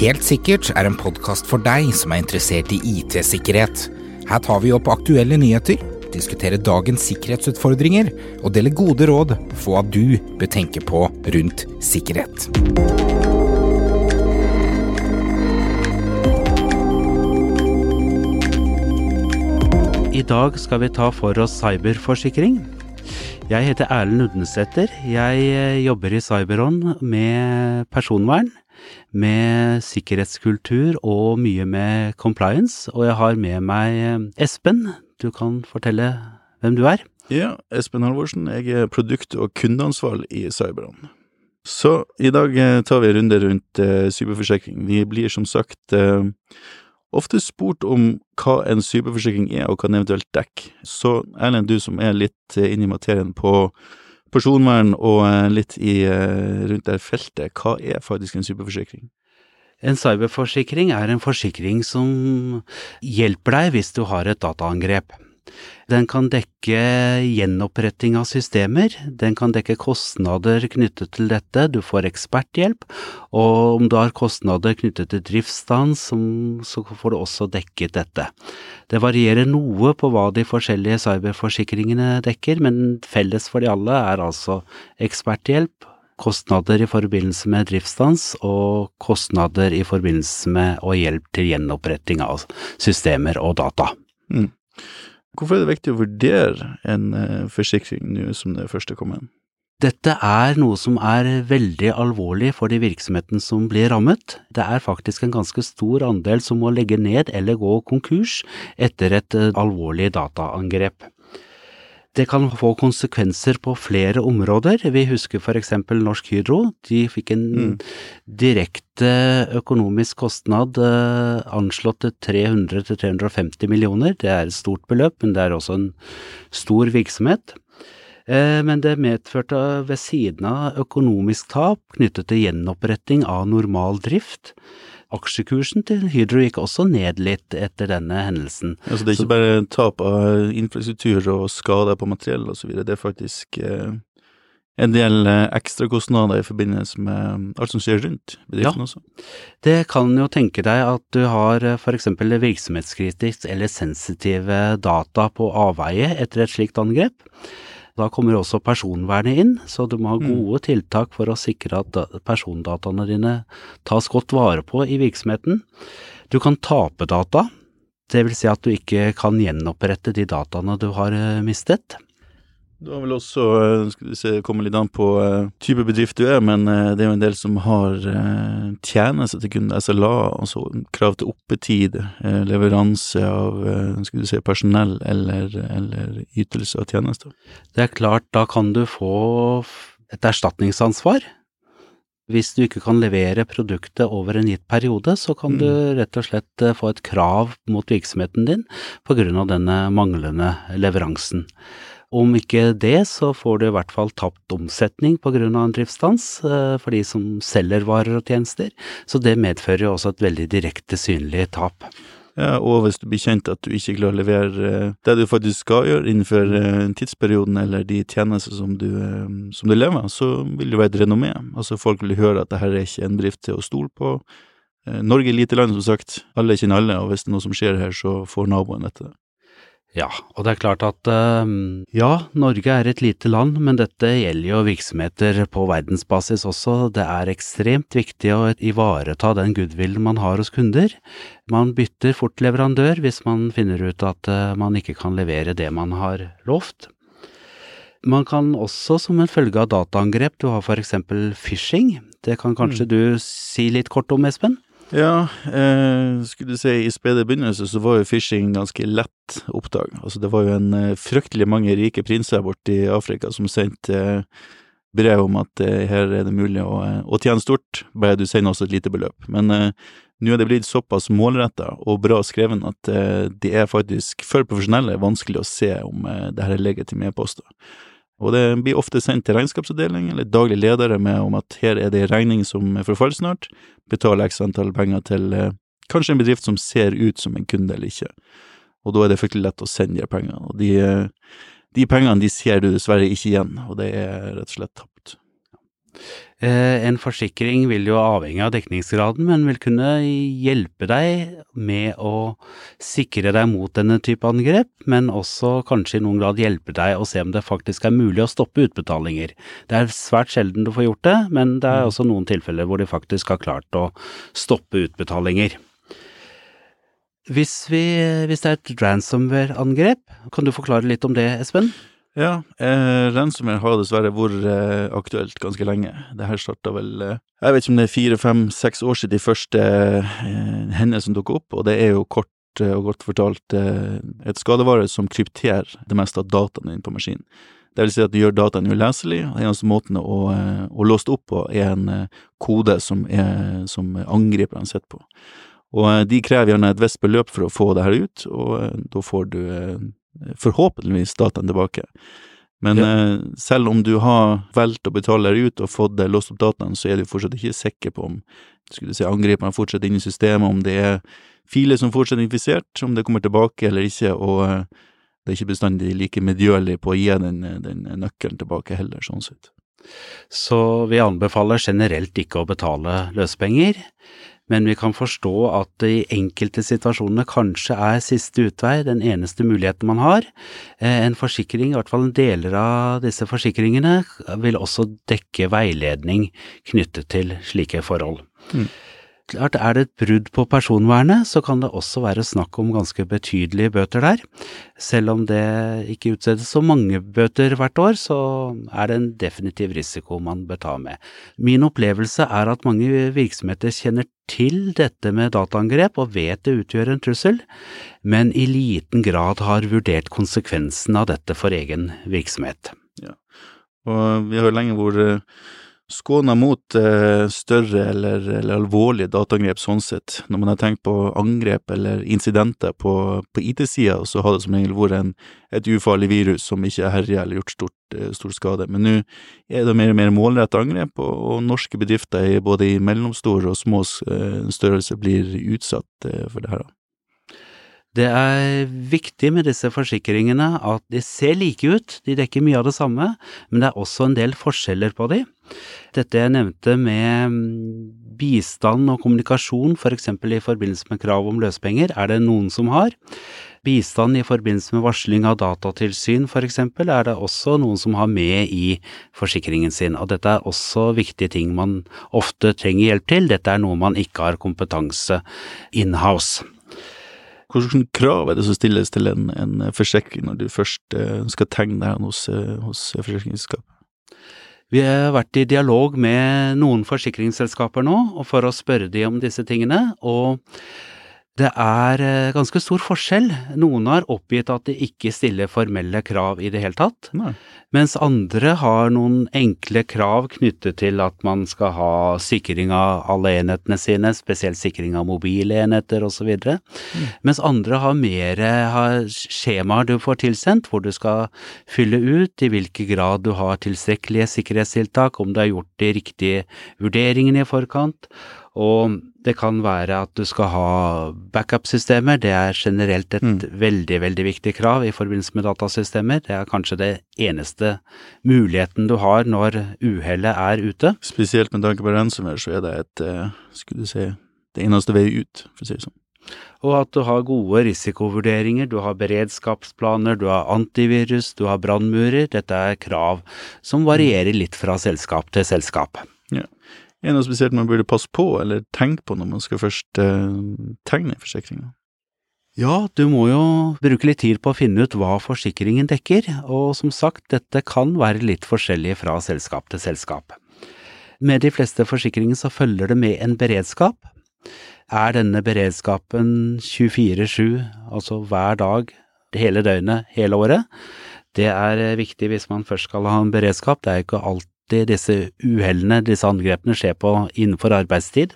Helt sikkert er en podkast for deg som er interessert i IT-sikkerhet. Her tar vi opp aktuelle nyheter, diskuterer dagens sikkerhetsutfordringer og deler gode råd for hva du bør tenke på rundt sikkerhet. I dag skal vi ta for oss cyberforsikring. Jeg heter Erlend Udnesæter. Jeg eh, jobber i Cyberon med personvern, med sikkerhetskultur og mye med compliance. Og jeg har med meg eh, Espen. Du kan fortelle hvem du er. Ja, Espen Halvorsen. Jeg er produkt- og kundeansvarlig i Cyberon. Så i dag eh, tar vi en runde rundt eh, cyberforsikring. Vi blir som sagt ofte spurt om hva en cyberforsikring er, og hva den eventuelt dekker. Så Erlend, du som er litt inn inne i materien på personvern og eh, litt i, eh, rundt det feltet, hva er faktisk en cyberforsikring? En cyberforsikring er en forsikring som hjelper deg hvis du har et dataangrep. Den kan dekke gjenoppretting av systemer, den kan dekke kostnader knyttet til dette, du får eksperthjelp, og om du har kostnader knyttet til driftsstans, så får du også dekket dette. Det varierer noe på hva de forskjellige cyberforsikringene dekker, men felles for de alle er altså eksperthjelp, kostnader i forbindelse med driftsstans og kostnader i forbindelse med og hjelp til gjenoppretting av systemer og data. Mm. Hvorfor er det viktig å vurdere en uh, forsikring nå som det første kom inn? Dette er noe som er veldig alvorlig for de virksomhetene som blir rammet. Det er faktisk en ganske stor andel som må legge ned eller gå konkurs etter et uh, alvorlig dataangrep. Det kan få konsekvenser på flere områder. Vi husker for eksempel Norsk Hydro. De fikk en mm. direkte økonomisk kostnad eh, anslått til 300-350 millioner. Det er et stort beløp, men det er også en stor virksomhet. Eh, men det medførte ved siden av økonomisk tap knyttet til gjenoppretting av normal drift aksjekursen til Hydro gikk også ned litt etter denne hendelsen. Så det er ikke bare tap av infrastruktur og skader på materiell osv., det er faktisk eh, en del eh, ekstrakostnader i forbindelse med alt som skjer rundt bedriften ja. også. Det kan jo tenke deg at du har f.eks. for eksempel virksomhetskritisk eller sensitive data på avveie etter et slikt angrep. Da kommer også personvernet inn, så du må ha mm. gode mm. tiltak for å sikre at persondataene dine tas godt vare på i virksomheten. Du kan tape data, det vil si at du ikke kan gjenopprette de dataene du har eh, mistet. Du har vel også, eh, skal vi se, kommer litt an på uh, type bedrift du er, men uh, det er jo en del som har tjenester til kunder, SLA, altså krav til oppetid, leveranse av skal du si, personell eller, eller ytelse av tjenester. Det er klart, da kan du få et erstatningsansvar. Hvis du ikke kan levere produktet over en gitt periode, så kan mm. du rett og slett få et krav mot virksomheten din på grunn av denne manglende leveransen. Om ikke det, så får du i hvert fall tapt omsetning av en driftsstans eh, for de som selger varer og tjenester, så det medfører jo også et veldig direkte synlig tap. Ja, og hvis du blir kjent at du ikke klarer å levere eh, det du faktisk skal gjøre innenfor eh, tidsperioden eller de tjenester som du, som du lever, så vil det være et renommé. Altså folk vil høre at dette er ikke en bedrift til å stole på. Norge er lite land, som sagt. Alle kjenner alle, og hvis det er noe som skjer her, så får naboen dette. Ja, og det er klart at uh, ja, Norge er et lite land, men dette gjelder jo virksomheter på verdensbasis også. Det er ekstremt viktig å ivareta den goodwillen man har hos kunder. Man bytter fort leverandør hvis man finner ut at uh, man ikke kan levere det man har lovt. Man kan også som en følge av dataangrep, du har for eksempel phishing. Det kan kanskje mm. du si litt kort om, Espen? Ja, eh, skulle du si i spede begynnelse så var jo phishing ganske lett oppdag. Altså det var jo en eh, fryktelig mange rike prinser borti Afrika som sendte eh, brev om at eh, her er det mulig å, eh, å, tjene stort, bare du sender også et lite beløp. Men eh, nå er det blitt såpass målretta og bra skreven at det er faktisk for profesjonelle vanskelig å se om det her er legitime e-poster. Og det blir ofte sendt til regnskapsavdeling eller daglig ledere med om at her er det en regning som forfaller snart, betal x antall penger til eh, kanskje en bedrift som ser ut som en kunde eller ikke. Og da er det fryktelig lett å sende de pengene. Og de, eh, de pengene de ser du dessverre ikke igjen, og det er rett og slett tapt. Eh, en forsikring vil jo avhenge av dekningsgraden, men vil kunne hjelpe deg med å sikre deg mot denne type angrep, men også kanskje i noen grad hjelpe deg å se om det faktisk er mulig å stoppe utbetalinger. Det er svært sjelden du får gjort det, men det er også noen tilfeller hvor de faktisk har klart å stoppe utbetalinger. Hvis, vi, hvis det er et ransomware-angrep, kan du forklare litt om det, Espen? Ja, eh, ransomware har dessverre vært eh, aktuelt ganske lenge. Det her starta vel eh, Jeg vet ikke om det er fire, fem, seks år siden de første eh, hendelsene dukket opp, og det er jo kort eh, og godt fortalt eh, et skadevare som krypterer det meste av dataene dine på maskinen. Det vil si at det gjør dataen uleselig, og eneste måten å, eh, å låse det opp på er en kode som, er, som angriperne sitter på. Og de krever gjerne et visst beløp for å få det her ut, og da får du forhåpentligvis dataen tilbake. Men Ja. eh, selv om du har valgt å betale deg ut og fått låst opp dataen, så er du fortsatt ikke sikker på om skulle si, angriperen fortsetter inne i systemet, om det er filer som fortsatt er infisert, om det kommer tilbake eller ikke, og eh, det er ikke bestandig like medgjørlig på å gi den, eh, den nøkkelen tilbake heller, sånn sett. Så vi anbefaler generelt ikke å betale løsepenger, men vi kan forstå at det i enkelte situasjoner kanskje er siste utvei, den eneste muligheten man har. Eh, En forsikring, i hvert fall deler av disse forsikringene, vil også dekke veiledning knyttet til slike forhold. Mm. Klart, er det et brudd på personvernet, så kan det også være snakk om ganske betydelige bøter der. Selv om det ikke utstedes så mange bøter hvert år, så er det en definitiv risiko man bør ta med. Min opplevelse er at mange virksomheter kjenner til dette med dataangrep og vet det utgjør en trussel, men i liten grad har vurdert konsekvensen av dette for egen virksomhet. Og vi har lenge vært skåna mot eh, større eller, eller alvorlige dataangrep sånn sett. Når man har tenkt på angrep eller incidenter på, på IT-sida, så har det som regel vært en, et ufarlig virus som ikke har herja eller gjort stort, eh, stor skade. Men nå er det mer og mer målretta angrep, og, og norske bedrifter både i mellomstore og små eh, størrelse blir utsatt eh, for det her. Det er viktig med disse forsikringene at de ser like ut, de dekker mye av det samme, men det er også en del forskjeller på de. Dette jeg nevnte med mm, bistand og kommunikasjon, for eksempel i forbindelse med krav om løsepenger, er det noen som har. Bistand i forbindelse med varsling av datatilsyn, for eksempel, er det også noen som har med i forsikringen sin, og dette er også viktige ting man ofte trenger hjelp til. Dette er noe man ikke har kompetanse in-house. Hvilke krav er det som stilles til en, en forsikring når du først eh, skal tegne det hos, eh, hos forsikringsselskap? Vi har vært i dialog med noen forsikringsselskaper nå, for å spørre de om disse tingene, og det er eh, ganske stor forskjell. Noen har oppgitt at de ikke stiller formelle krav i det hele tatt, Nei. mens andre har noen enkle krav knyttet til at man skal ha sikring av alle enhetene sine, spesielt sikring av mobile enheter osv. Mens andre har mer har skjemaer du får tilsendt, hvor du skal fylle ut i hvilken grad du har tilstrekkelige sikkerhetstiltak, om du har gjort de riktige vurderingene i forkant. Og det kan være at du skal ha backup-systemer, det er generelt et Mm. veldig, veldig viktig krav i forbindelse med datasystemer. Det er kanskje det eneste muligheten du har når uhellet er ute. Spesielt med tanke på ransomware, så er det et, eh, skulle du si, det eneste vei ut, for å si det sånn. Og at du har gode risikovurderinger, du har beredskapsplaner, du har antivirus, du har brannmurer. Dette er krav som varierer litt fra selskap til selskap. Er det noe spesielt man burde passe på, eller tenke på når man skal først eh, tegne forsikringa? Ja, du må jo bruke litt tid på å finne ut hva forsikringen dekker, og som sagt, dette kan være litt forskjellig fra selskap til selskap. Med de fleste forsikringer så følger det med en beredskap. Er denne beredskapen 24-7, altså hver dag, hele døgnet, hele året? Det er eh, viktig hvis man først skal ha en beredskap. Det er jo ikke alltid disse uhellene, disse angrepene, skjer på innenfor arbeidstid.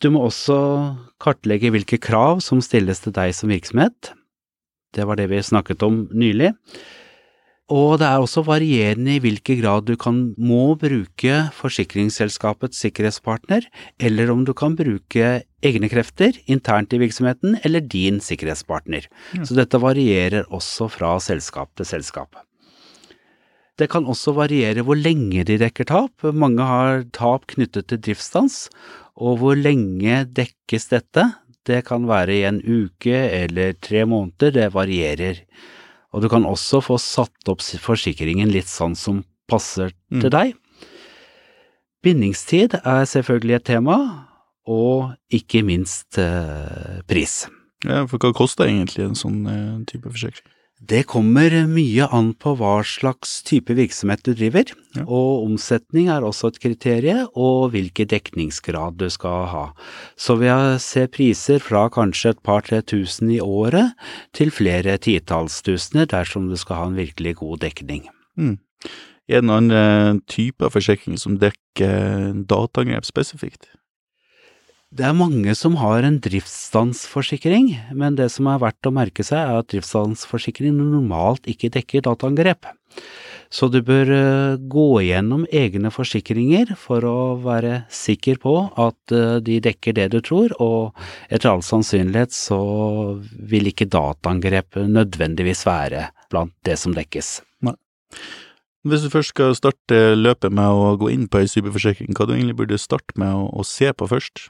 Du må også kartlegge hvilke krav som stilles til deg som virksomhet. Det var det vi snakket om nylig. Og det er også varierende i hvilken grad du kan må bruke forsikringsselskapets sikkerhetspartner, eller om du kan bruke egne krefter internt i virksomheten, eller din sikkerhetspartner. Ja. Så dette varierer også fra selskap til selskap. Det kan også variere hvor lenge de dekker tap. Mange har tap knyttet til driftsstans, og hvor lenge dekkes dette? Det kan være i en uke eller tre måneder, det varierer. Og du kan også få satt opp forsikringen litt sånn som passer Mm. til deg. Bindingstid er selvfølgelig et tema, og ikke minst eh, pris. Ja, for hva koster egentlig en sånn eh, type forsikring? Det kommer mye an på hva slags type virksomhet du driver, Ja. og omsetning er også et kriterium, og hvilken dekningsgrad du skal ha. Så vi ser priser fra kanskje et par-tre tusen i året til flere titalls tusener dersom du skal ha en virkelig god dekning. Er det noen type typer forsikring som dekker dataangrep spesifikt? Det er mange som har en driftsstansforsikring, men det som er verdt å merke seg er at driftsstansforsikring normalt ikke dekker dataangrep. Så du bør eh, gå gjennom egne forsikringer for å være sikker på at eh, de dekker det du tror, og etter all sannsynlighet så vil ikke dataangrep nødvendigvis være blant det som dekkes. Hvis du først skal starte løpet med å gå inn på ei cyberforsikring, hva du egentlig burde starte med å, å se på først?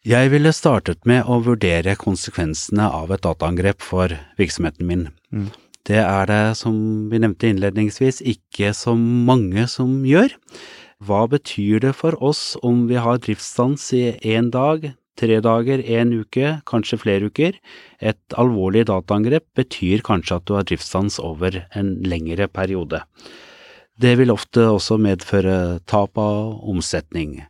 Jeg ville startet med å vurdere konsekvensene av et dataangrep for virksomheten min. Mm. Det er det, som vi nevnte innledningsvis, ikke så mange som gjør. Hva betyr det for oss om vi har driftsstans i én dag, tre dager, en uke, kanskje flere uker? Et alvorlig dataangrep betyr kanskje at du har driftsstans over en lengre periode. Det vil ofte også medføre tap av omsetning.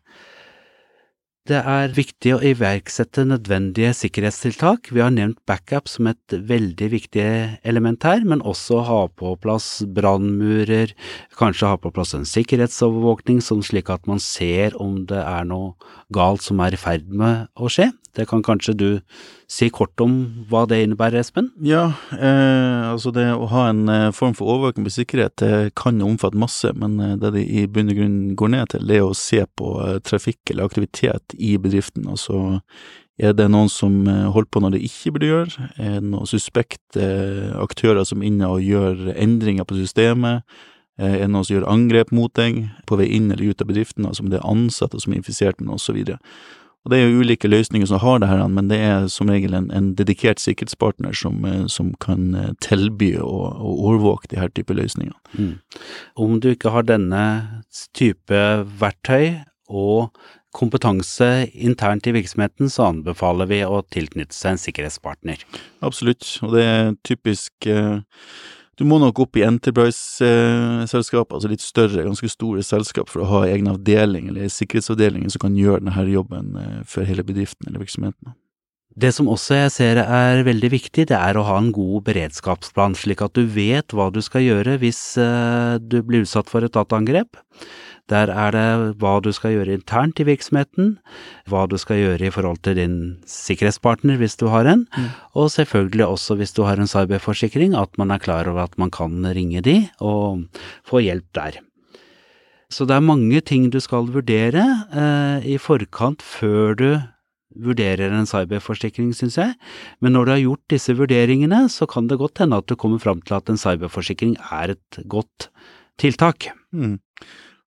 Det er viktig å iverksette nødvendige sikkerhetstiltak. Vi har nevnt backup som et veldig viktig element her, men også ha på plass brannmurer, kanskje ha på plass en sikkerhetsovervåkning, sånn slik at man ser om det er noe galt som er i ferd med å skje. Det kan kanskje du si kort om hva det innebærer, Espen? Ja, eh, altså det å ha en eh, form for overvåking på sikkerhet det kan omfatte masse, men eh, det det i bunn og grunn går ned til, det er å se på eh, trafikk eller aktivitet i bedriften. Altså, er det noen som holder på når det ikke burde gjøre? Er det noen suspekte aktører som er inne og gjør endringer på systemet? Er det noen som gjør angrep mot deg på vei inn eller ut av bedriften, altså om det er ansatte som er infisert med noe, og så videre. Og det er jo ulike løsninger som har det her, men det er som regel en, en dedikert sikkerhetspartner som, eh, som kan eh, tilby å overvåke de her type løsninger. Mm. Om du ikke har denne type verktøy og kompetanse internt i virksomheten, så anbefaler vi å tilknytte seg en sikkerhetspartner. Absolutt, og det er typisk eh, Du må nok opp i enterprise-selskap, altså litt større, ganske store selskap, for å ha egen avdeling eller sikkerhetsavdeling som kan gjøre denne jobben eh, for hele bedriften eller virksomheten. Det som også jeg ser er veldig viktig, det er å ha en god beredskapsplan, slik at du vet hva du skal gjøre hvis eh, du blir utsatt for et dataangrep. Der er det hva du skal gjøre internt i virksomheten, hva du skal gjøre i forhold til din sikkerhetspartner hvis du har en, Mm. og selvfølgelig også hvis du har en cyberforsikring, at man er klar over at man kan ringe de og få hjelp der. Så det er mange ting du skal vurdere eh, i forkant før du vurderer en cyberforsikring, syns jeg. Men når du har gjort disse vurderingene, så kan det godt hende at du kommer fram til at en cyberforsikring er et godt tiltak. Mm.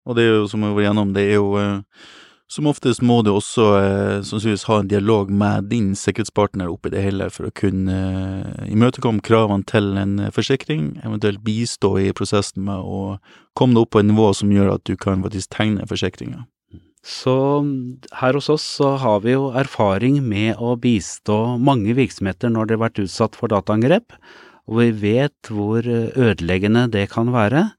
Og det er jo, som vi var gjennom, det er jo eh, Som oftest må du også eh, sannsynligvis ha en dialog med din sikkerhetspartner oppi det hele for å kunne eh, imøtekomme kravene til en eh, forsikring, eventuelt bistå i prosessen med å komme deg opp på et nivå som gjør at du kan faktisk tegne forsikringa. Så her hos oss så har vi jo erfaring med å bistå mange virksomheter når de har vært utsatt for dataangrep, og vi vet hvor ødeleggende det kan være.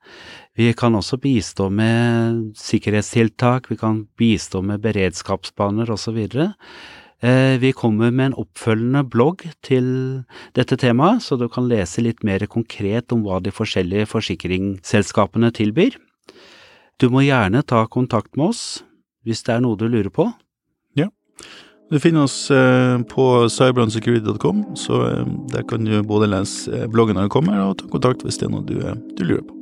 Vi kan også bistå med sikkerhetstiltak, vi kan bistå med beredskapsplaner osv. Eh, Vi kommer med en oppfølgende blogg til dette temaet, så du kan lese litt mer konkret om hva de forskjellige forsikringsselskapene tilbyr. Du må gjerne ta kontakt med oss hvis det er noe du lurer på. Ja, Du finner oss eh, på cyberonsecurity.com, så eh, der kan du både lese bloggen når den kommer, og ta kontakt hvis det er noe du, du lurer på.